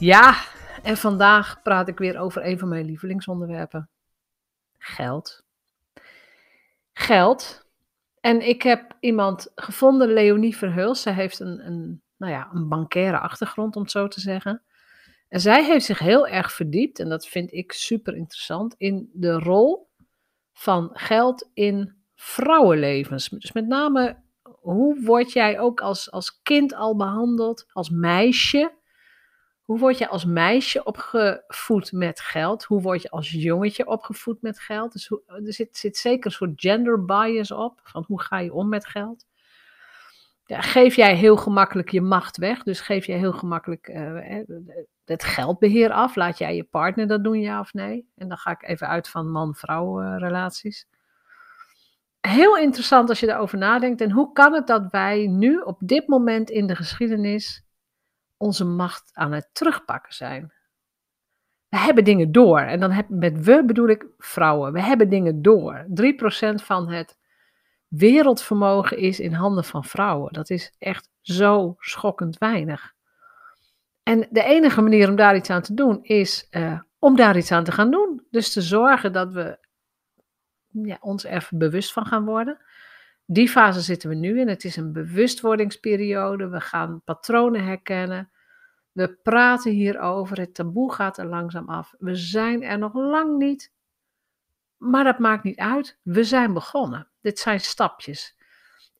Ja, en vandaag praat ik weer over een van mijn lievelingsonderwerpen: geld. Geld. En ik heb iemand gevonden, Leonie Verheul. Zij heeft een, een, nou ja, een bankaire achtergrond, om het zo te zeggen. En zij heeft zich heel erg verdiept, en dat vind ik super interessant, in de rol van geld in vrouwenlevens. Dus met name, hoe word jij ook als, als kind al behandeld, als meisje? Hoe word je als meisje opgevoed met geld? Hoe word je als jongetje opgevoed met geld? Dus er zit, zit zeker een soort gender bias op, van hoe ga je om met geld? Ja, geef jij heel gemakkelijk je macht weg, dus geef jij heel gemakkelijk uh, het geldbeheer af? Laat jij je partner dat doen, ja of nee? En dan ga ik even uit van man-vrouw uh, relaties. Heel interessant als je daarover nadenkt. En hoe kan het dat wij nu op dit moment in de geschiedenis onze macht aan het terugpakken zijn. We hebben dingen door. En dan heb, met we bedoel ik vrouwen. We hebben dingen door. 3% van het wereldvermogen is in handen van vrouwen. Dat is echt zo schokkend weinig. En de enige manier om daar iets aan te doen is uh, om daar iets aan te gaan doen. Dus te zorgen dat we ja, ons even bewust van gaan worden. Die fase zitten we nu in. Het is een bewustwordingsperiode. We gaan patronen herkennen. We praten hierover. Het taboe gaat er langzaam af. We zijn er nog lang niet. Maar dat maakt niet uit. We zijn begonnen. Dit zijn stapjes.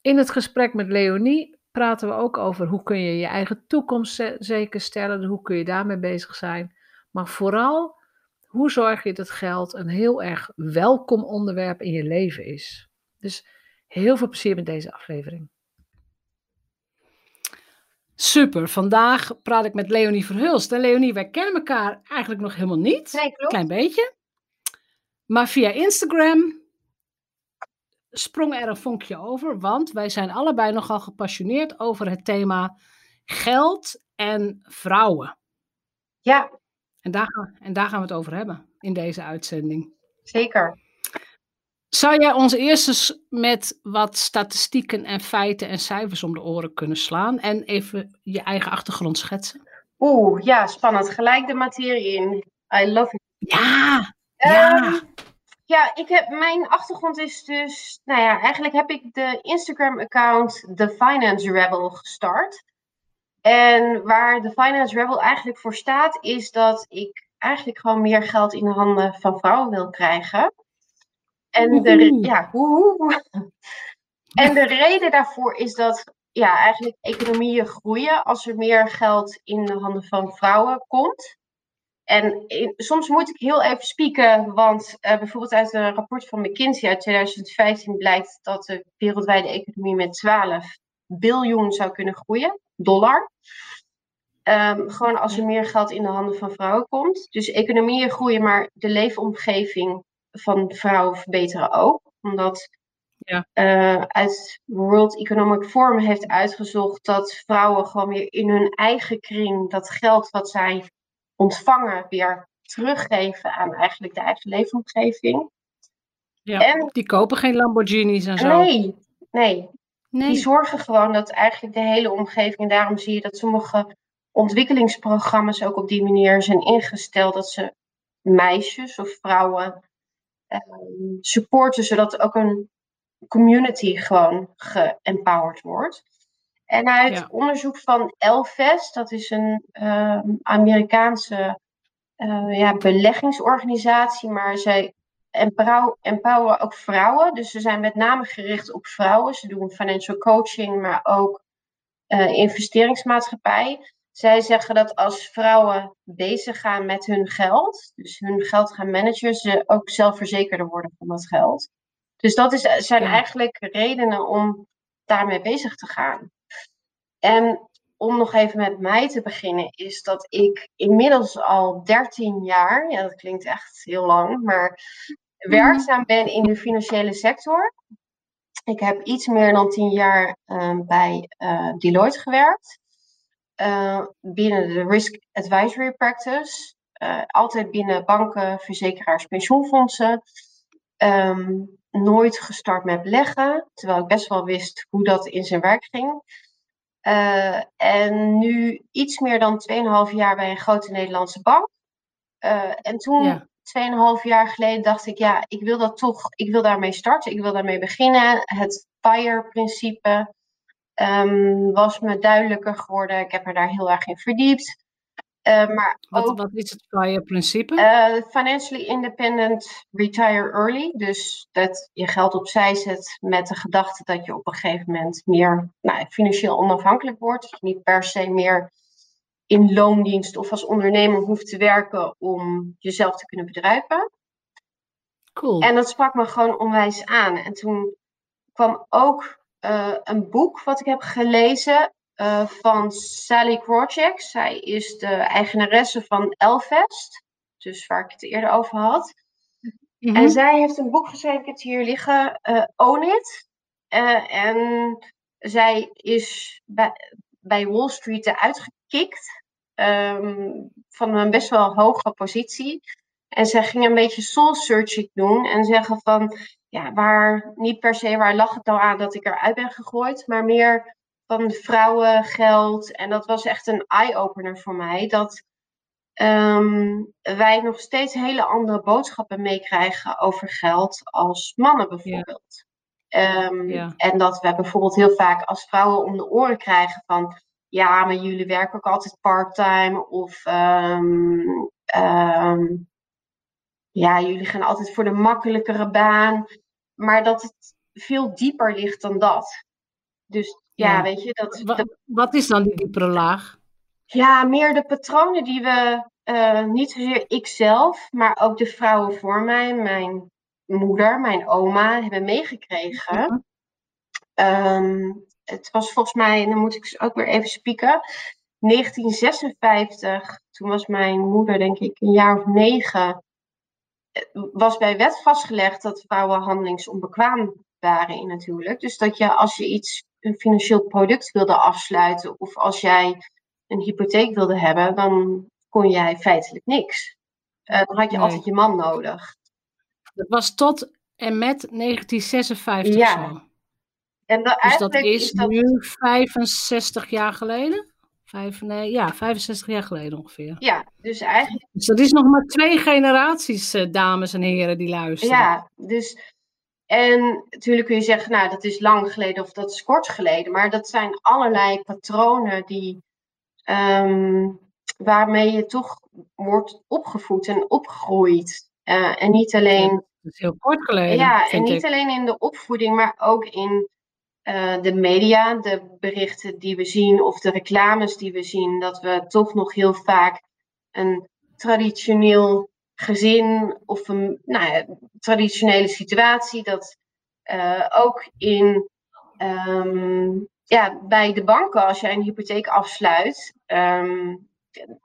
In het gesprek met Leonie praten we ook over hoe kun je je eigen toekomst zeker stellen. Hoe kun je daarmee bezig zijn. Maar vooral, hoe zorg je dat geld een heel erg welkom onderwerp in je leven is. Dus Heel veel plezier met deze aflevering. Super, vandaag praat ik met Leonie Verhulst. En Leonie, wij kennen elkaar eigenlijk nog helemaal niet. Nee, klopt. Klein beetje. Maar via Instagram sprong er een vonkje over, want wij zijn allebei nogal gepassioneerd over het thema geld en vrouwen. Ja. En daar, en daar gaan we het over hebben in deze uitzending. Zeker. Zou jij ons eerst eens met wat statistieken en feiten en cijfers om de oren kunnen slaan en even je eigen achtergrond schetsen? Oeh, ja, spannend. Gelijk de materie in. I love it. Ja, ja. Um, ja, ik heb, mijn achtergrond is dus, nou ja, eigenlijk heb ik de Instagram-account The Finance Rebel gestart. En waar The Finance Rebel eigenlijk voor staat, is dat ik eigenlijk gewoon meer geld in de handen van vrouwen wil krijgen. En de, ja, en de reden daarvoor is dat ja, eigenlijk economieën groeien als er meer geld in de handen van vrouwen komt. En soms moet ik heel even spieken, want uh, bijvoorbeeld uit een rapport van McKinsey uit 2015 blijkt dat de wereldwijde economie met 12 biljoen zou kunnen groeien, dollar. Um, gewoon als er meer geld in de handen van vrouwen komt. Dus economieën groeien, maar de leefomgeving van vrouwen verbeteren ook. Omdat ja. uh, uit World Economic Forum heeft uitgezocht dat vrouwen gewoon weer in hun eigen kring dat geld wat zij ontvangen weer teruggeven aan eigenlijk de eigen leefomgeving. Ja, en, die kopen geen Lamborghinis en zo. Nee, nee, nee. Die zorgen gewoon dat eigenlijk de hele omgeving, en daarom zie je dat sommige ontwikkelingsprogramma's ook op die manier zijn ingesteld dat ze meisjes of vrouwen Ehm, supporten, zodat ook een community gewoon geempowered wordt. En uit onderzoek van Elvest, dat is een um, Amerikaanse uh, ja, beleggingsorganisatie, maar zij empoweren ook vrouwen. Dus ze zijn met name gericht op vrouwen. Ze doen financial coaching, maar ook uh, investeringsmaatschappij. Zij zeggen dat als vrouwen bezig gaan met hun geld, dus hun geld gaan managen, ze ook zelfverzekerder worden van dat geld. Dus dat is, zijn eigenlijk redenen om daarmee bezig te gaan. En om nog even met mij te beginnen, is dat ik inmiddels al 13 jaar, ja dat klinkt echt heel lang, maar mhm. werkzaam ben in de financiële sector. Ik heb iets meer dan 10 jaar uh, bij uh, Deloitte gewerkt. Uh, binnen de Risk Advisory Practice. Uh, altijd binnen banken, verzekeraars, pensioenfondsen. Um, nooit gestart met beleggen, terwijl ik best wel wist hoe dat in zijn werk ging. Uh, en nu iets meer dan 2,5 jaar bij een grote Nederlandse bank. En toen, ja. 2,5 jaar geleden, dacht ik, ja, ik wil dat toch, ik wil daarmee starten, ik wil daarmee beginnen. Het FIRE-principe um, was me duidelijker geworden. Ik heb me daar heel erg in verdiept. Uh, maar wat, ook, wat is het FIRE-principe? Uh, financially independent retire early. Dus dat je geld opzij zet met de gedachte dat je op een gegeven moment meer nou, financieel onafhankelijk wordt. Dat je niet per se meer in loondienst of als ondernemer hoeft te werken om jezelf te kunnen bedrijven. Cool. En dat sprak me gewoon onwijs aan. En toen kwam ook uh, een boek wat ik heb gelezen uh, van Sally Krawcheck. Zij is de eigenaresse van Elvest, dus waar ik het eerder over had. Mm -hmm. En zij heeft een boek geschreven, ik heb het hier liggen, uh, Own It. En zij is bij, bij Wall Street eruit gekikt um, van een best wel hoge positie. En zij ging een beetje soul searching doen en zeggen van, ja, waar, niet per se waar lag het nou aan dat ik eruit ben gegooid, maar meer van vrouwengeld. En dat was echt een eye-opener voor mij. Dat um, wij nog steeds hele andere boodschappen meekrijgen over geld als mannen bijvoorbeeld. Ja. Um, ja. En dat we bijvoorbeeld heel vaak als vrouwen om de oren krijgen van ja, maar jullie werken ook altijd part-time of um, ja, jullie gaan altijd voor de makkelijkere baan. Maar dat het veel dieper ligt dan dat. Dus ja, ja, weet je. Dat, wat, wat is dan die diepere laag? Ja, meer de patronen die we, uh, niet zozeer ikzelf, maar ook de vrouwen voor mij, mijn moeder, mijn oma, hebben meegekregen. Ja. Um, het was volgens mij, dan moet ik ook weer even spieken, 1956, toen was mijn moeder denk ik een jaar of negen, eh, was bij wet vastgelegd dat vrouwen handelingsonbekwaam waren in natuurlijk. Dus dat je als je iets een financieel product wilde afsluiten of als jij een hypotheek wilde hebben, dan kon jij feitelijk niks. Uh, dan had je nee. altijd je man nodig. Dat was tot en met 1956 ja. zo. En dat, dus dat is, is dat... nu 65 jaar geleden? Vijf, nee, ja, 65 jaar geleden ongeveer. Ja, dus eigenlijk... Dus dat is nog maar twee generaties, uh, dames en heren, die luisteren. Ja, dus en natuurlijk kun je zeggen, nou, dat is lang geleden of dat is kort geleden. Maar dat zijn allerlei patronen die, um, waarmee je toch wordt opgevoed en opgegroeid. Uh, en niet alleen. Dat is heel kort geleden. Ja, en niet ik. alleen in de opvoeding, maar ook in uh, de media, de berichten die we zien of de reclames die we zien. Dat we toch nog heel vaak een traditioneel gezin of een nou ja, traditionele situatie. Dat uh, ook in, um, ja, bij de banken, als jij een hypotheek afsluit, um,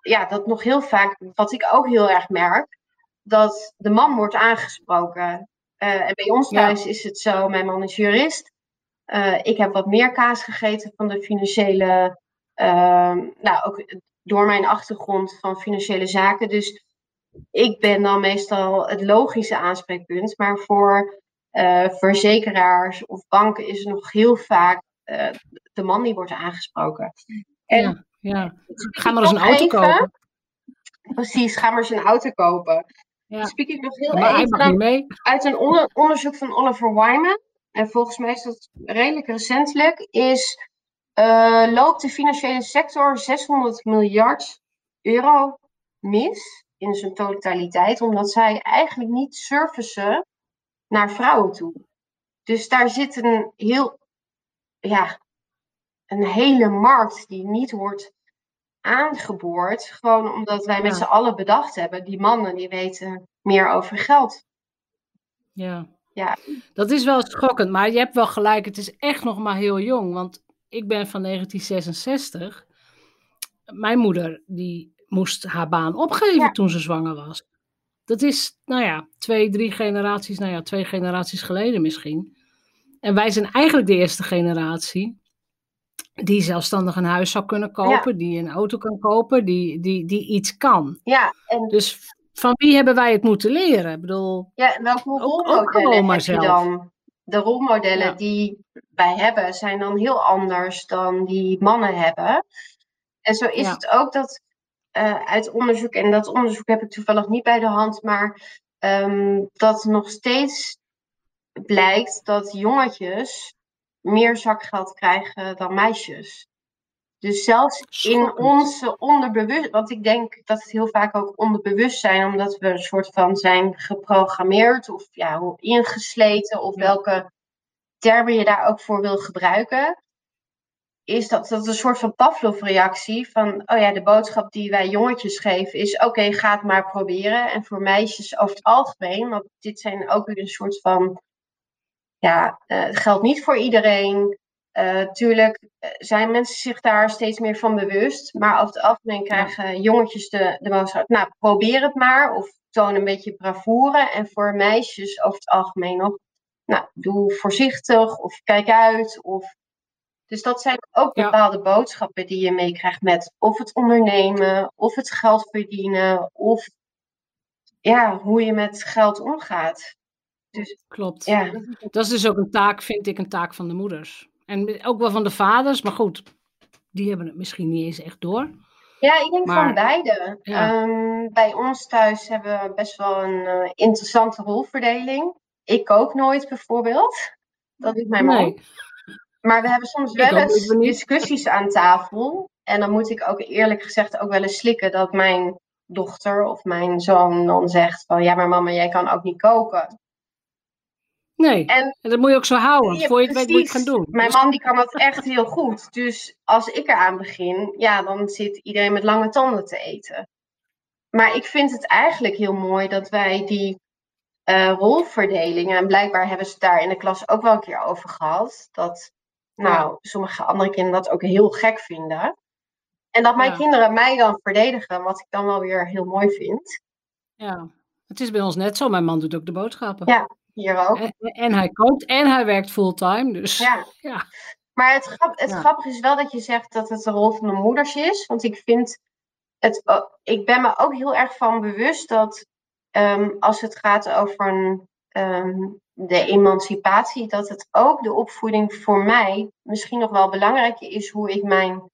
ja, dat nog heel vaak, wat ik ook heel erg merk, dat de man wordt aangesproken. Uh, en bij ons thuis ja. is het zo, mijn man is jurist. Uh, ik heb wat meer kaas gegeten van de financiële, nou ook door mijn achtergrond van financiële zaken. Dus ik ben dan meestal het logische aanspreekpunt. Maar voor uh, verzekeraars of banken is er nog heel vaak uh, de man die wordt aangesproken. En ja, ja. Ga maar eens een auto even, kopen. Precies, ga maar eens een auto kopen. Ja. Spreek ik nog heel maar even uit een onder, onderzoek van Oliver Wyman. En volgens mij is dat redelijk recentelijk. Is, uh, loopt de financiële sector 600 miljard euro mis in zijn totaliteit, omdat zij eigenlijk niet servicen naar vrouwen toe. Dus daar zit een heel, ja, een hele markt die niet wordt aangeboord. Gewoon omdat wij met Ja. z'n allen bedacht hebben, die mannen die weten meer over geld. Ja. Ja. Dat is wel schokkend, maar je hebt wel gelijk. Het is echt nog maar heel jong. Want ik ben van 1966. Mijn moeder die moest haar baan opgeven Ja. toen ze zwanger was. Dat is, nou ja, twee, drie generaties, nou ja, twee generaties geleden misschien. En wij zijn eigenlijk de eerste generatie die zelfstandig een huis zou kunnen kopen, die een auto kan kopen, die, die, die iets kan. Ja, en Dus van wie hebben wij het moeten leren? Ik bedoel, Ja, welke rolmodellen heb je zelf. dan? De rolmodellen Ja. die wij hebben zijn dan heel anders dan die mannen hebben. En zo is Ja. het ook dat eh, uit onderzoek, en dat onderzoek heb ik toevallig niet bij de hand, maar ehm, dat nog steeds blijkt dat jongetjes meer zakgeld krijgen dan meisjes. Dus zelfs in onze onderbewust, want ik denk dat het heel vaak ook onderbewust zijn, omdat we een soort van zijn geprogrammeerd of ja, ingesleten of Ja. welke termen je daar ook voor wil gebruiken, is dat, dat een soort van Pavlov-reactie van, oh ja, de boodschap die wij jongetjes geven is, oké, ga het maar proberen. En voor meisjes over het algemeen, want dit zijn ook weer een soort van, ja, eh, het geldt niet voor iedereen. Eh, tuurlijk eh, zijn mensen zich daar steeds meer van bewust. Maar over het algemeen krijgen jongetjes de, de boodschap, nou, probeer het maar. Of toon een beetje bravoure. En voor meisjes over het algemeen nog, nou, doe voorzichtig of kijk uit. Of... Dus dat zijn ook Ja. bepaalde boodschappen die je meekrijgt met of het ondernemen, of het geld verdienen, of ja, hoe je met geld omgaat. Dus Klopt. ja, Dat is dus ook een taak, vind ik, een taak van de moeders. En ook wel van de vaders, maar goed, die hebben het misschien niet eens echt door. Ja, ik denk Maar- van beide. Ja. Ehm, bij ons thuis hebben we best wel een eh, interessante rolverdeling. Ik kook nooit bijvoorbeeld. Dat doet mijn man. Nee, Maar we hebben soms wel eens discussies aan tafel. En dan moet ik ook eerlijk gezegd ook wel eens slikken dat mijn dochter of mijn zoon dan zegt van ja, maar mama, jij kan ook niet koken. Nee. En En dat moet je ook zo houden. Ja, voor je het weet moet je het gaan doen. Mijn Dus- man die kan dat echt heel goed. Dus als ik eraan begin, ja, dan zit iedereen met lange tanden te eten. Maar ik vind het eigenlijk heel mooi dat wij die eh, rolverdelingen, en blijkbaar hebben ze het daar in de klas ook wel een keer over gehad, dat nou, sommige andere kinderen dat ook heel gek vinden. En dat mijn Ja. kinderen mij dan verdedigen, wat ik dan wel weer heel mooi vind. Ja, het is bij ons net zo. Mijn man doet ook de boodschappen. Ja. Hier ook. En, en hij kookt en hij werkt fulltime. Dus Ja. ja. Maar het, grap, het Ja. grappige is wel dat je zegt dat het de rol van de moeders is. Want ik vind het. Ik ben me ook heel erg van bewust dat ehm, als het gaat over een, ehm, de emancipatie, dat het ook de opvoeding voor mij misschien nog wel belangrijker is hoe ik mijn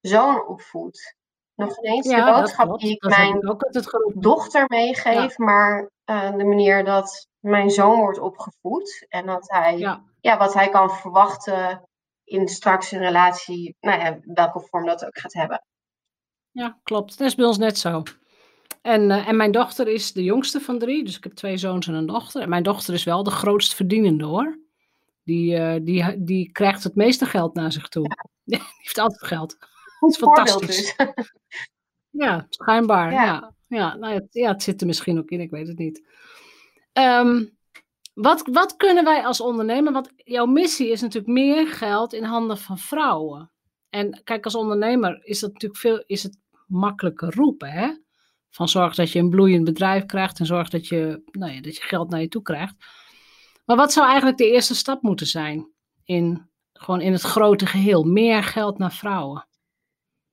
zoon opvoed. Nog ineens ja, de boodschap die ik Dat mijn ik dochter meegeef, maar eh, de manier dat mijn zoon wordt opgevoed en dat hij Ja, ja, wat hij kan verwachten in straks een relatie, nou ja, welke vorm dat ook gaat hebben. ja, klopt. Dat is bij ons net zo. En, eh, en mijn dochter is de jongste van drie. Dus ik heb twee zoons en een dochter. En mijn dochter is wel de grootst verdienende hoor. Die, eh, die, die krijgt het meeste geld naar zich toe. Die heeft altijd geld. Goed is fantastisch. dus. Ja, schijnbaar. Ja. Ja, ja, nou ja, het, ja, het zit er misschien ook in, ik weet het niet. Ehm, wat, wat kunnen wij als ondernemer, want jouw missie is natuurlijk meer geld in handen van vrouwen. En kijk, als ondernemer is dat natuurlijk veel, is het makkelijker roepen, hè? Van zorg dat je een bloeiend bedrijf krijgt en zorg dat je, nou ja, dat je geld naar je toe krijgt. Maar wat zou eigenlijk de eerste stap moeten zijn in, gewoon in het grote geheel? Meer geld naar vrouwen.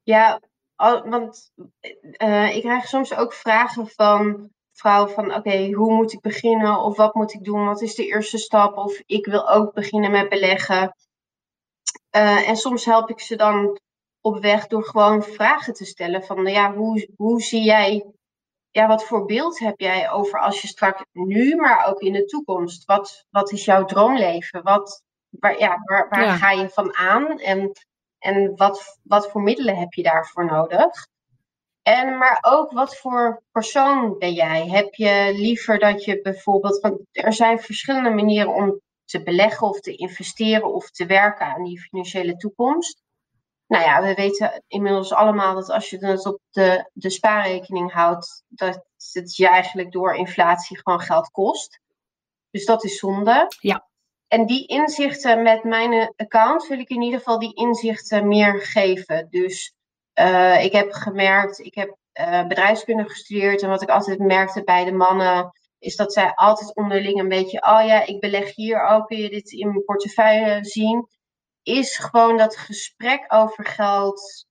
Ja, want eh, ik krijg soms ook vragen van vrouwen van oké, hoe moet ik beginnen? Of wat moet ik doen? Wat is de eerste stap? Of ik wil ook beginnen met beleggen. Eh, en soms help ik ze dan op weg door gewoon vragen te stellen van ja, hoe, hoe zie jij, ja, wat voor beeld heb jij over als je straks nu, maar ook in de toekomst? Wat, wat is jouw droomleven? Wat, waar, ja, waar, waar Ja. ga je van aan? En, en wat, wat voor middelen heb je daarvoor nodig? En, maar ook wat voor persoon ben jij? Heb je liever dat je bijvoorbeeld, want er zijn verschillende manieren om te beleggen of te investeren of te werken aan die financiële toekomst. Nou ja, we weten inmiddels allemaal dat als je het op de, de spaarrekening houdt, dat het je eigenlijk door inflatie gewoon geld kost. Dus dat is zonde. Ja. En die inzichten met mijn account wil ik in ieder geval die inzichten meer geven. Dus ik heb gemerkt, ik heb uh, bedrijfskunde gestudeerd. En wat ik altijd merkte bij de mannen, is dat zij altijd onderling een beetje, oh ja, ik beleg hier ook, kun je dit in mijn portefeuille zien? Is gewoon dat gesprek over geld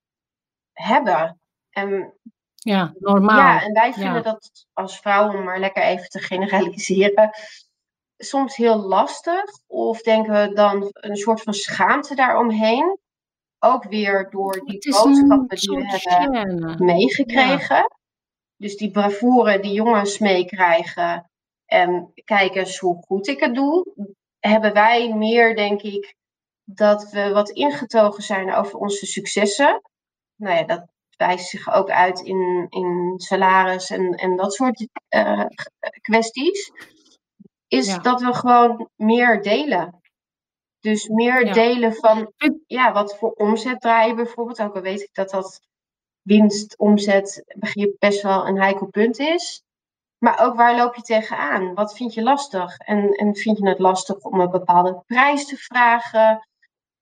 hebben. En, ja, normaal. Ja, en wij vinden dat als vrouwen, om maar lekker even te generaliseren, soms heel lastig. Of denken we dan een soort van schaamte daaromheen. Ook weer door die boodschappen die we hebben meegekregen. Dus die bravoure die jongens meekrijgen. En kijk eens hoe goed ik het doe. Hebben wij meer, denk ik, dat we wat ingetogen zijn over onze successen. Nou ja, dat wijst zich ook uit in, in salaris en, en dat soort uh, kwesties is dat we gewoon meer delen. Dus meer delen van ja, wat voor omzet draaien bijvoorbeeld. Ook al weet ik dat dat winst, omzet, begrip best wel een heikel punt is. Maar ook waar loop je tegenaan? Wat vind je lastig? En, en vind je het lastig om een bepaalde prijs te vragen?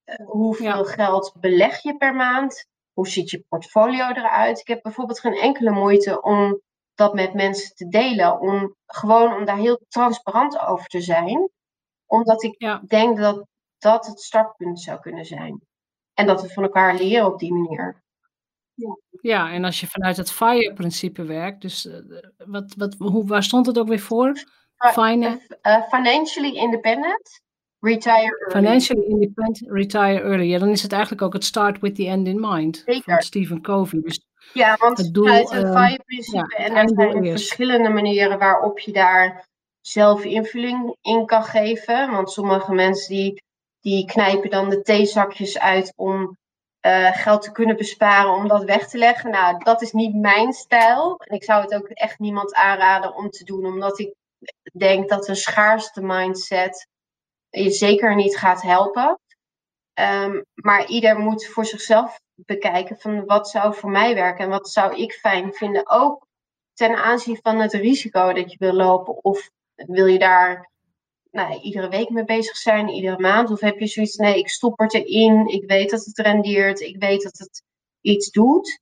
Uh, hoeveel geld beleg je per maand? Hoe ziet je portfolio eruit? Ik heb bijvoorbeeld geen enkele moeite om dat met mensen te delen. Om gewoon om daar heel transparant over te zijn. Omdat ik denk dat dat het startpunt zou kunnen zijn. En dat we van elkaar leren op die manier. Ja, ja en als je vanuit het FIRE-principe werkt, dus uh, wat, wat, hoe, waar stond het ook weer voor? Fina uh, financially independent, retire early. Financially independent, retire early. Ja, dan is het eigenlijk ook het start with the end in mind Zeker. van Stephen Covey. Dus ja, want het doel, vanuit het uh, FIRE-principe ja, en er zijn verschillende manieren waarop je daar zelf invulling in kan geven. Want sommige mensen die, die knijpen dan de theezakjes uit om uh, geld te kunnen besparen om dat weg te leggen. Nou, dat is niet mijn stijl. En ik zou het ook echt niemand aanraden om te doen, omdat ik denk dat een schaarste mindset je zeker niet gaat helpen. Um, maar ieder moet voor zichzelf bekijken van wat zou voor mij werken en wat zou ik fijn vinden. Ook ten aanzien van het risico dat je wil lopen. Of wil je daar nou, iedere week mee bezig zijn, iedere maand? Of heb je zoiets, nee, ik stop er erin, ik weet dat het rendeert, ik weet dat het iets doet.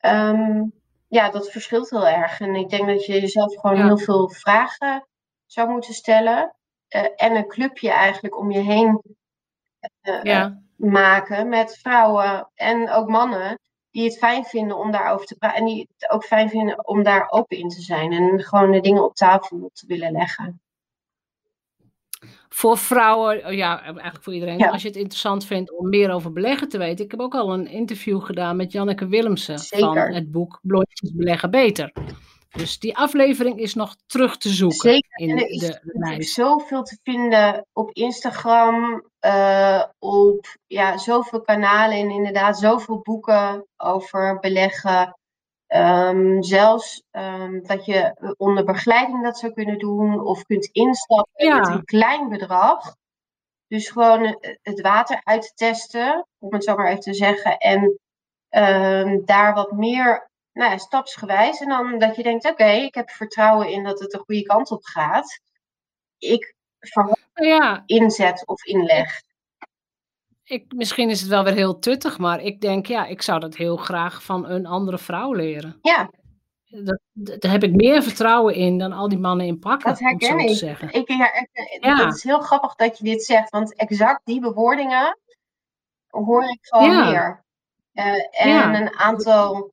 Um, ja, dat verschilt heel erg. En ik denk dat je jezelf gewoon heel veel vragen zou moeten stellen. Uh, en een clubje eigenlijk om je heen uh, ja maken met vrouwen en ook mannen die het fijn vinden om daarover te praten. En die het ook fijn vinden om daar open in te zijn. En gewoon de dingen op tafel te willen leggen. Voor vrouwen, oh ja, eigenlijk voor iedereen. Als je het interessant vindt om meer over beleggen te weten. Ik heb ook al een interview gedaan met Janneke Willemsen van het boek Blondjes beleggen beter. Dus die aflevering is nog terug te zoeken. Zeker. In en er is de, de zoveel te vinden op Instagram, uh, op ja, zoveel kanalen en inderdaad zoveel boeken over beleggen. Um, zelfs um, dat je onder begeleiding dat zou kunnen doen of kunt instappen ja. met een klein bedrag. Dus gewoon eh, het water uittesten, om het zo maar even te zeggen. En um, daar wat meer nou ja, stapsgewijs. En dan dat je denkt, oké, ik heb vertrouwen in dat het de goede kant op gaat. Ik verwacht ja. inzet of inleg. Ik, misschien is het wel weer heel tuttig, maar ik denk, ja, ik zou dat heel graag van een andere vrouw leren. Ja. Dat, daar heb ik meer vertrouwen in dan al die mannen in pakken. Dat herken ik. Zeggen. ik ja, ja. Het is heel grappig dat je dit zegt, want exact die bewoordingen hoor ik gewoon meer. Uh, en een aantal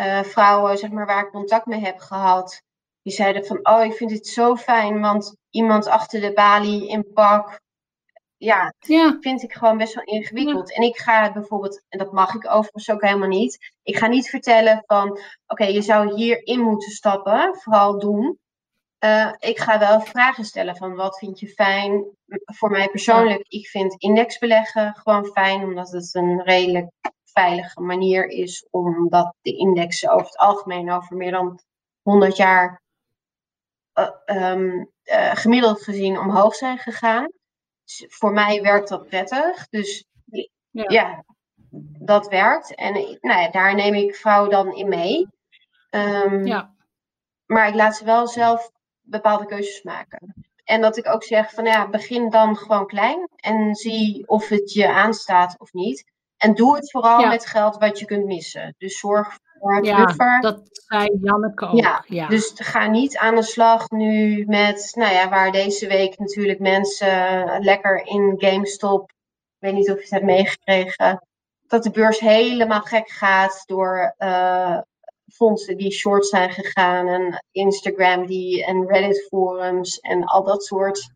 uh, vrouwen zeg maar, waar ik contact mee heb gehad, die zeiden van, oh, ik vind dit zo fijn, want iemand achter de balie in pak, ja, ja. vind ik gewoon best wel ingewikkeld. En ik ga bijvoorbeeld, en dat mag ik overigens ook helemaal niet, ik ga niet vertellen van, oké, je zou hierin moeten stappen, vooral doen. Uh, ik ga wel vragen stellen van wat vind je fijn. Voor mij persoonlijk, ik vind indexbeleggen gewoon fijn, omdat het een redelijk veilige manier is, omdat de indexen over het algemeen over meer dan 100 jaar uh, um, uh, gemiddeld gezien omhoog zijn gegaan. Voor mij werkt dat prettig. Dus ja, ja dat werkt. En nou ja, daar neem ik vrouwen dan in mee. Um, ja. Maar ik laat ze wel zelf bepaalde keuzes maken. En dat ik ook zeg van ja, begin dan gewoon klein en zie of het je aanstaat of niet. En doe het vooral met geld wat je kunt missen. Dus zorg ja. Dat zei Janneke ook. Ja, ja, dus ga niet aan de slag nu met, nou ja, waar deze week natuurlijk mensen lekker in GameStop, ik weet niet of je het hebt meegekregen, dat de beurs helemaal gek gaat door uh, fondsen die short zijn gegaan en Instagram die en Reddit forums en al dat soort.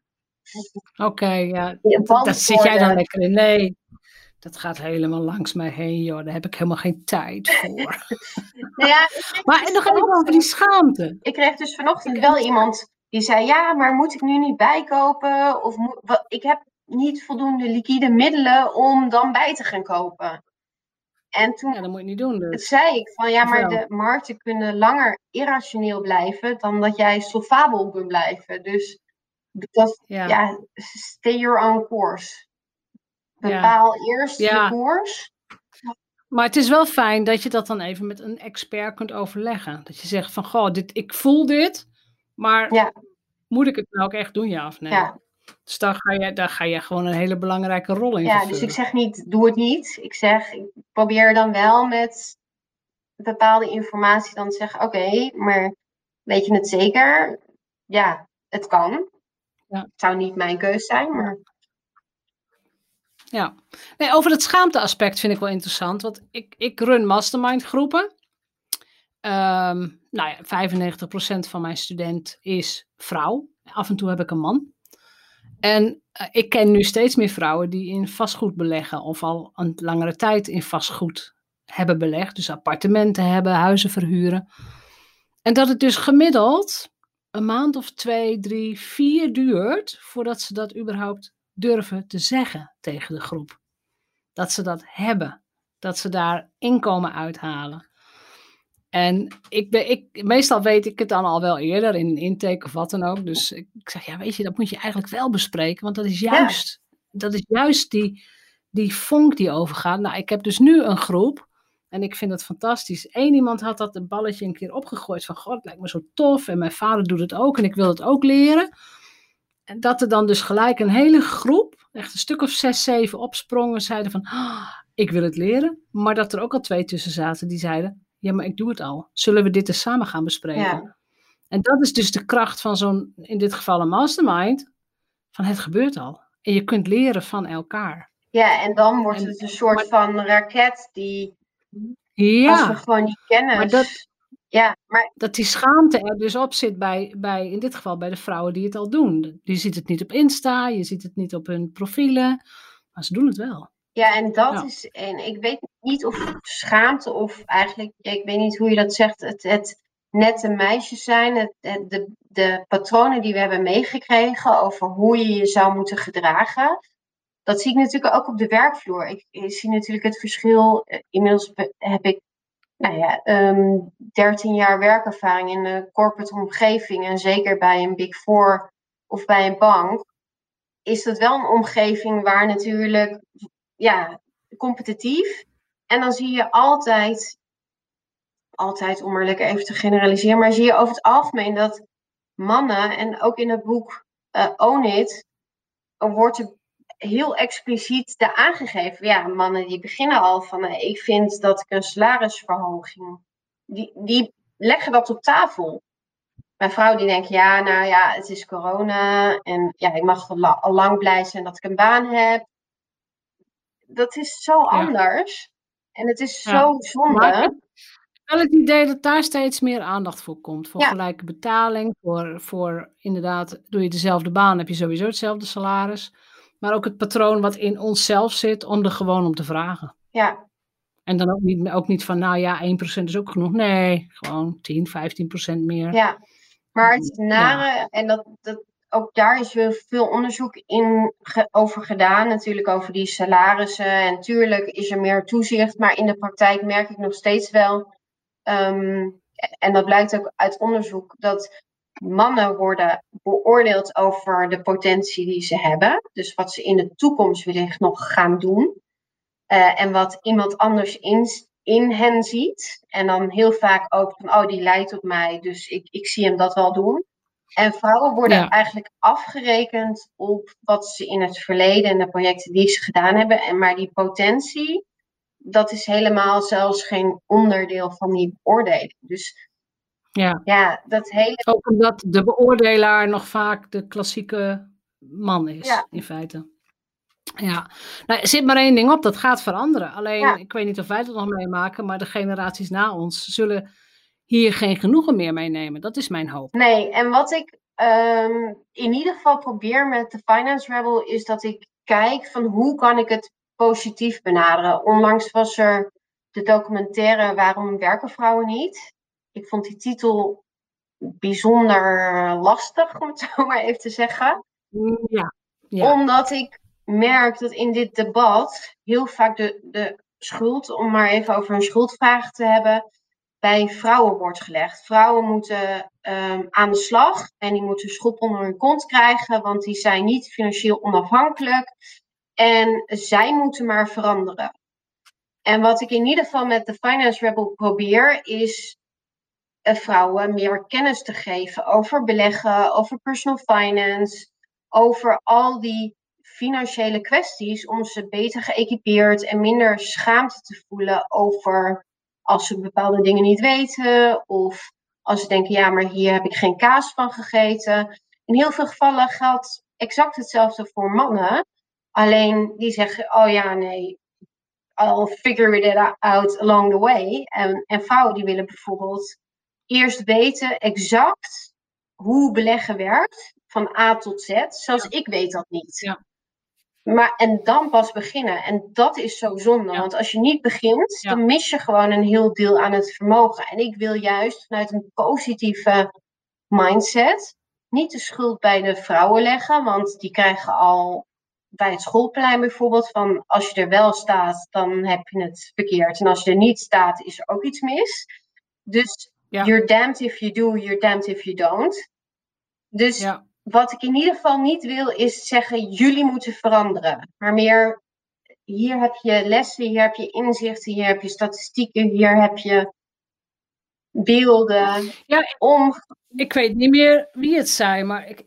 Oké, ja. Dat, zit jij dan lekker in. Nee, dat gaat helemaal langs mij heen, joh. Daar heb ik helemaal geen tijd voor. nou ja, maar en nog even over die schaamte. Ik kreeg dus vanochtend wel iemand die zei: Ja, maar moet ik nu niet bijkopen? Of moet, ik heb niet voldoende liquide middelen om dan bij te gaan kopen. En toen ja, dat moet je niet doen. Dus. zei ik van ja, maar de markten kunnen langer irrationeel blijven dan dat jij solvabel kunt blijven. Dus dat, ja. stay your own course. Bepaal eerst je koers. Maar het is wel fijn dat je dat dan even met een expert kunt overleggen. Dat je zegt van, goh, dit, ik voel dit, maar moet ik het nou ook echt doen, ja of nee? Ja. Dus daar ga, je, daar ga je gewoon een hele belangrijke rol in Ja, dus ik zeg niet, doe het niet. Ik zeg, ik probeer dan wel met bepaalde informatie dan te zeggen, oké, maar weet je het zeker? Ja, het kan. Ja. Het zou niet mijn keus zijn, maar... Ja, nee, over het schaamteaspect vind ik wel interessant, want ik, ik run mastermind groepen. Um, nou ja, 95% van mijn student is vrouw. Af en toe heb ik een man. En uh, ik ken nu steeds meer vrouwen die in vastgoed beleggen of al een langere tijd in vastgoed hebben belegd. Dus appartementen hebben, huizen verhuren. En dat het dus gemiddeld een maand of twee, drie, vier duurt voordat ze dat überhaupt durven te zeggen tegen de groep. Dat ze dat hebben. Dat ze daar inkomen uithalen. En ik ben, ik, meestal weet ik het dan al wel eerder in een intake of wat dan ook. Dus ik, zeg, ja, weet je, dat moet je eigenlijk wel bespreken. Want dat is juist, dat is juist die, die vonk die overgaat. Nou, ik heb dus nu een groep. En ik vind het fantastisch. Eén iemand had dat een balletje een keer opgegooid van, god, het lijkt me zo tof. En mijn vader doet het ook en ik wil het ook leren. En dat er dan dus gelijk een hele groep, echt een stuk of zes, zeven opsprongen, zeiden van, oh, ik wil het leren. Maar dat er ook al twee tussen zaten die zeiden, ja, maar ik doe het al. Zullen we dit eens samen gaan bespreken? Ja. En dat is dus de kracht van zo'n, in dit geval een mastermind, van het gebeurt al. En je kunt leren van elkaar. Ja, en dan wordt het een soort van raket die, ja, als we gewoon die kennis... Maar dat, ja, maar... Dat die schaamte er dus op zit bij, bij, in dit geval bij de vrouwen die het al doen. Je ziet het niet op Insta, je ziet het niet op hun profielen, maar ze doen het wel. Ja, en dat is, en ik weet niet of schaamte of eigenlijk, ik weet niet hoe je dat zegt, het, het nette meisjes zijn, het, de, de patronen die we hebben meegekregen over hoe je je zou moeten gedragen. Dat zie ik natuurlijk ook op de werkvloer. Ik, ik zie natuurlijk het verschil. Eh, inmiddels heb ik nou ja, um, ehm, 13 jaar werkervaring in de corporate omgeving. En zeker bij een Big Four of bij een bank. Is dat wel een omgeving waar natuurlijk ja, competitief. En dan zie je altijd, altijd om maar lekker even te generaliseren, maar zie je over het algemeen dat mannen, en ook in het boek uh, Own It, wordt heel expliciet de aangegeven. Ja, mannen die beginnen al van, uh, ik vind dat ik een salarisverhoging, die, die leggen dat op tafel. Mijn vrouw die denkt, ja, nou ja, het is corona en ja, ik mag al lang blij zijn dat ik een baan heb dat is zo anders. En het is zo zonde. ik heb wel het idee dat daar steeds meer aandacht voor komt. Voor gelijke betaling, voor, voor inderdaad, doe je dezelfde baan, heb je sowieso hetzelfde salaris. Maar ook het patroon wat in onszelf zit, om er gewoon om te vragen. Ja. En dan ook niet, ook niet van, nou ja, 1% is ook genoeg. Nee, gewoon 10, 15% meer. Ja, maar het nare, en dat, dat ook daar is weer veel onderzoek in over gedaan. Natuurlijk over die salarissen. En natuurlijk is er meer toezicht. Maar in de praktijk merk ik nog steeds wel. Ehm, en dat blijkt ook uit onderzoek. Dat mannen worden beoordeeld over de potentie die ze hebben. Dus wat ze in de toekomst wellicht nog gaan doen. Uh, en wat iemand anders in, in hen ziet. En dan heel vaak ook van, oh, die lijkt op mij, dus ik, ik zie hem dat wel doen. En vrouwen worden eigenlijk afgerekend op wat ze in het verleden en de projecten die ze gedaan hebben. En maar die potentie, dat is helemaal zelfs geen onderdeel van die beoordeling. Dus ja, ja dat hele. Ook omdat de beoordelaar nog vaak de klassieke man is, in feite. Ja, nou, er zit maar één ding op, dat gaat veranderen. Alleen, ik weet niet of wij het nog meemaken, maar de generaties na ons zullen hier geen genoegen meer mee nemen. Dat is mijn hoop. Nee, en wat ik ehm, in ieder geval probeer met de Finance Rebel, is dat ik kijk van hoe kan ik het positief benaderen. Onlangs was er de documentaire Waarom werken vrouwen niet? Ik vond die titel bijzonder lastig, om het zo maar even te zeggen. Ja. ja. Omdat ik merk dat in dit debat heel vaak de, de schuld, om maar even over een schuldvraag te hebben, bij vrouwen wordt gelegd. Vrouwen moeten um, aan de slag en die moeten schop onder hun kont krijgen, want die zijn niet financieel onafhankelijk. En zij moeten maar veranderen. En wat ik in ieder geval met de Finance Rebel probeer, is vrouwen meer kennis te geven over beleggen, over personal finance, over al die financiële kwesties om ze beter geëquipeerd en minder schaamte te voelen over als ze bepaalde dingen niet weten of als ze denken, ja, maar hier heb ik geen kaas van gegeten. In heel veel gevallen geldt exact hetzelfde voor mannen. Alleen die zeggen, oh ja, nee, I'll figure it out along the way. En, en vrouwen die willen bijvoorbeeld eerst weten exact hoe beleggen werkt, van A tot Z. Zoals ik weet dat niet. Ja. Maar, en dan pas beginnen. En dat is zo zonde. Want als je niet begint, dan mis je gewoon een heel deel aan het vermogen. En ik wil juist vanuit een positieve mindset niet de schuld bij de vrouwen leggen. Want die krijgen al bij het schoolplein bijvoorbeeld van als je er wel staat, dan heb je het verkeerd. En als je er niet staat, is er ook iets mis. Dus you're damned if you do, you're damned if you don't. Dus ja wat ik in ieder geval niet wil, is zeggen: jullie moeten veranderen. Maar meer: hier heb je lessen, hier heb je inzichten, hier heb je statistieken, hier heb je beelden. Ja, om... ik weet niet meer wie het zei, maar ik,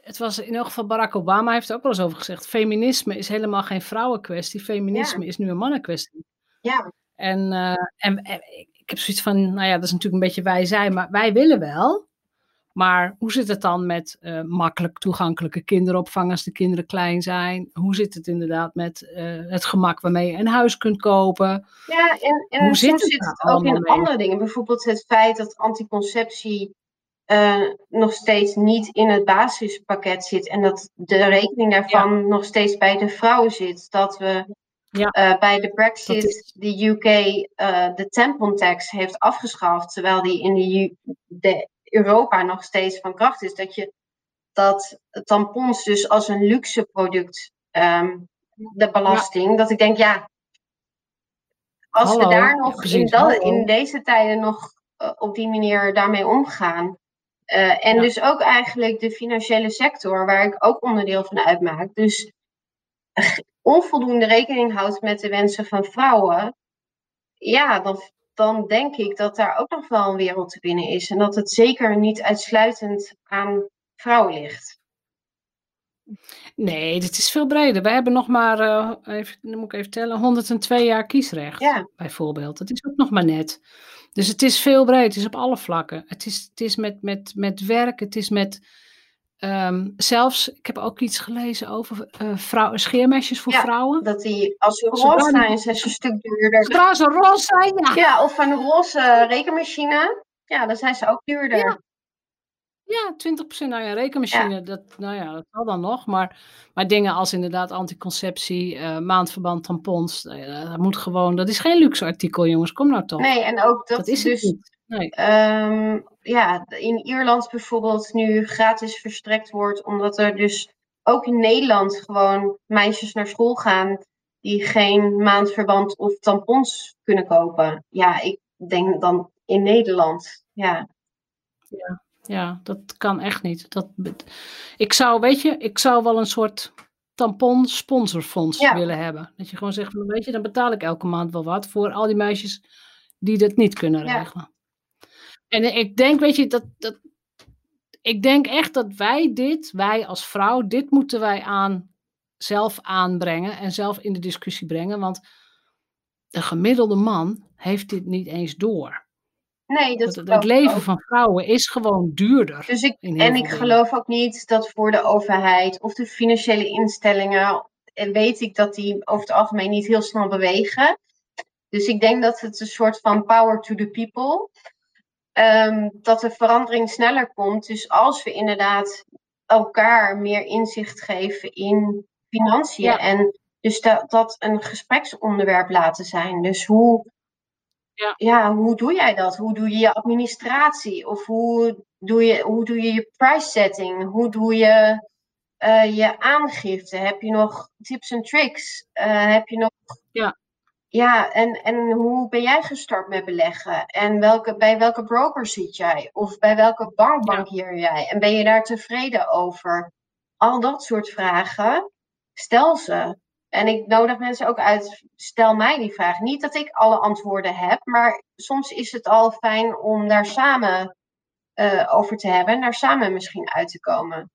het was in elk geval Barack Obama heeft er ook wel eens over gezegd: feminisme is helemaal geen vrouwenkwestie, feminisme is nu een mannenkwestie. Ja. En, uh, en, en, ik heb zoiets van: nou ja, dat is natuurlijk een beetje wij zijn, maar wij willen wel. Maar hoe zit het dan met uh, makkelijk toegankelijke kinderopvang als de kinderen klein zijn? Hoe zit het inderdaad met uh, het gemak waarmee je een huis kunt kopen? Ja, en, en hoe zit het, zit het ook in mee? andere dingen. Bijvoorbeeld het feit dat anticonceptie uh, nog steeds niet in het basispakket zit. En dat de rekening daarvan ja. nog steeds bij de vrouwen zit. Dat we ja. bij de Brexit de UK de tampon tax heeft afgeschaft. Terwijl die in de, de Europa nog steeds van kracht is. Dat je dat tampons dus als een luxe product, um, de belasting, dat ik denk, ja, als we daar nog in, dat, in, deze tijden nog uh, op die manier daarmee omgaan. Uh, en ja. dus ook eigenlijk de financiële sector, waar ik ook onderdeel van uitmaak. Dus onvoldoende rekening houdt met de wensen van vrouwen. Ja, dan, dan denk ik dat daar ook nog wel een wereld te winnen is. En dat het zeker niet uitsluitend aan vrouwen ligt. Nee, dit is veel breder. We hebben nog maar, uh, even, dan moet ik even tellen, 102 jaar kiesrecht, ja. bijvoorbeeld. Dat is ook nog maar net. Dus het is veel breder, het is op alle vlakken. Het is, het is met, met, met werk, het is met Um, zelfs, ik heb ook iets gelezen over uh, vrouw, scheermesjes voor ja, vrouwen. Dat die, als ze roze zijn, zijn ze een stuk duurder. Zodra ze roze zijn, ja. Ja, of een roze rekenmachine. Ja, dan zijn ze ook duurder. Ja. Ja, 20% nou ja, rekenmachine, dat, nou ja, dat zal dan nog. Maar, maar dingen als inderdaad anticonceptie, uh, maandverband, tampons, uh, dat moet gewoon, dat is geen luxe artikel, jongens. Kom nou toch. Nee, en ook dat, dat is dus. Nee. Um, ja, in Ierland bijvoorbeeld nu gratis verstrekt wordt, omdat er dus ook in Nederland gewoon meisjes naar school gaan die geen maandverband of tampons kunnen kopen. Ja, ik denk dan in Nederland, ja. Ja, ja dat kan echt niet. Dat, ik zou, weet je, ik zou wel een soort tampon sponsorfonds willen hebben. Dat je gewoon zegt, weet je, dan betaal ik elke maand wel wat voor al die meisjes die dat niet kunnen regelen. En ik denk, weet je, dat, dat, ik denk echt dat wij dit, wij als vrouw, dit moeten wij aan zelf aanbrengen en zelf in de discussie brengen. Want de gemiddelde man heeft dit niet eens door. Nee, dat het, het leven van vrouwen is gewoon duurder. Dus ik, en ik geloof ook niet dat voor de overheid of de financiële instellingen, en weet ik dat die over het algemeen niet heel snel bewegen. Dus ik denk dat het een soort van power to the people. Um, dat de verandering sneller komt. Dus als we inderdaad elkaar meer inzicht geven in financiën. En dus dat, dat een gespreksonderwerp laten zijn. Dus hoe, ja. ja. hoe doe jij dat? Hoe doe je je administratie? Of hoe doe je hoe doe je, je price setting? Hoe doe je uh, je aangifte? Heb je nog tips en tricks? Uh, heb je nog. Ja. Ja, en, en hoe ben jij gestart met beleggen? En welke, bij welke broker zit jij? Of bij welke bank bankier jij? En ben je daar tevreden over? Al dat soort vragen, stel ze. En ik nodig mensen ook uit, stel mij die vraag. Niet dat ik alle antwoorden heb, maar soms is het al fijn om daar samen uh, over te hebben en daar samen misschien uit te komen.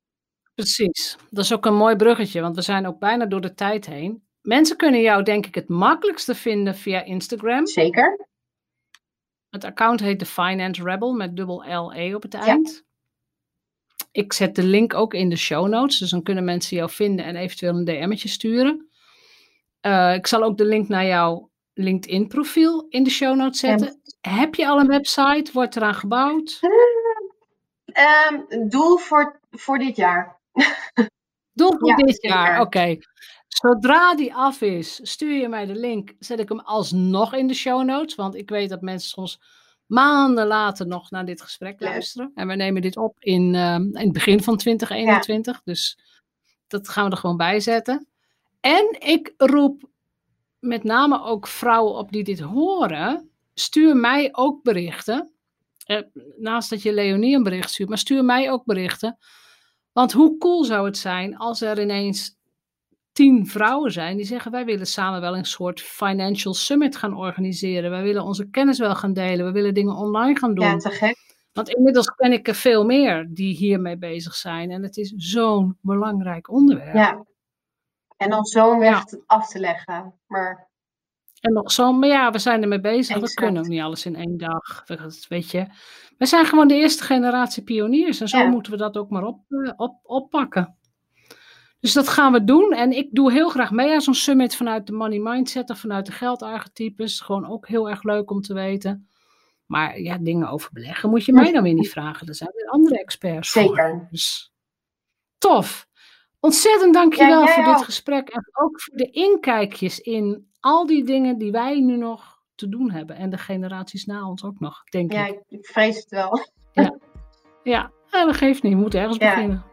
Precies, dat is ook een mooi bruggetje, want we zijn ook bijna door de tijd heen. Mensen kunnen jou denk ik het makkelijkste vinden via Instagram. Zeker. Het account heet The Finance Rebel met dubbel L-E op het eind. Ik zet de link ook in de show notes, dus dan kunnen mensen jou vinden en eventueel een DM'tje sturen. Uh, ik zal ook de link naar jouw LinkedIn profiel in de show notes zetten. Heb je al een website? Wordt eraan gebouwd? Um, doel voor, voor dit jaar. Doel voor dit jaar, oké. Zodra die af is, stuur je mij de link. Zet ik hem alsnog in de show notes. Want ik weet dat mensen soms maanden later nog naar dit gesprek luisteren. En we nemen dit op in, uh, in het begin van 2021. Dus dat gaan we er gewoon bij zetten. En ik roep met name ook vrouwen op die dit horen. Stuur mij ook berichten. Eh, naast dat je Leonie een bericht stuurt, maar stuur mij ook berichten. Want hoe cool zou het zijn als er ineens tien vrouwen zijn die zeggen: Wij willen samen wel een soort financial summit gaan organiseren. Wij willen onze kennis wel gaan delen. We willen dingen online gaan doen. Ja, te gek. Want inmiddels ken ik er veel meer die hiermee bezig zijn. En het is zo'n belangrijk onderwerp. Ja. En dan zo'n weg af te leggen. Maar... En nog zo, maar ja, we zijn ermee bezig. We kunnen ook niet alles in één dag. Weet je, we zijn gewoon de eerste generatie pioniers. En zo moeten we dat ook maar op, eh, op, oppakken. Dus dat gaan we doen. En ik doe heel graag mee aan zo'n summit vanuit de money mindset of vanuit de geldarchetypes. Gewoon ook heel erg leuk om te weten. Maar ja, dingen over beleggen moet je mij dan weer niet vragen. Er zijn weer andere experts Zeker. Voor. Dus, tof. Ontzettend dankjewel ja, voor dit gesprek. En ook voor de inkijkjes in al die dingen die wij nu nog te doen hebben. En de generaties na ons ook nog, denk ik. Ja, ik vrees het wel. Ja, ja. dat geeft niet. We moeten ergens beginnen.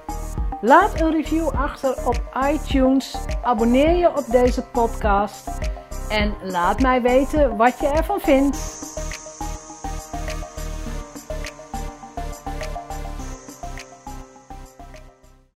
Laat een review achter op iTunes. Abonneer je op deze podcast. En laat mij weten wat je ervan vindt.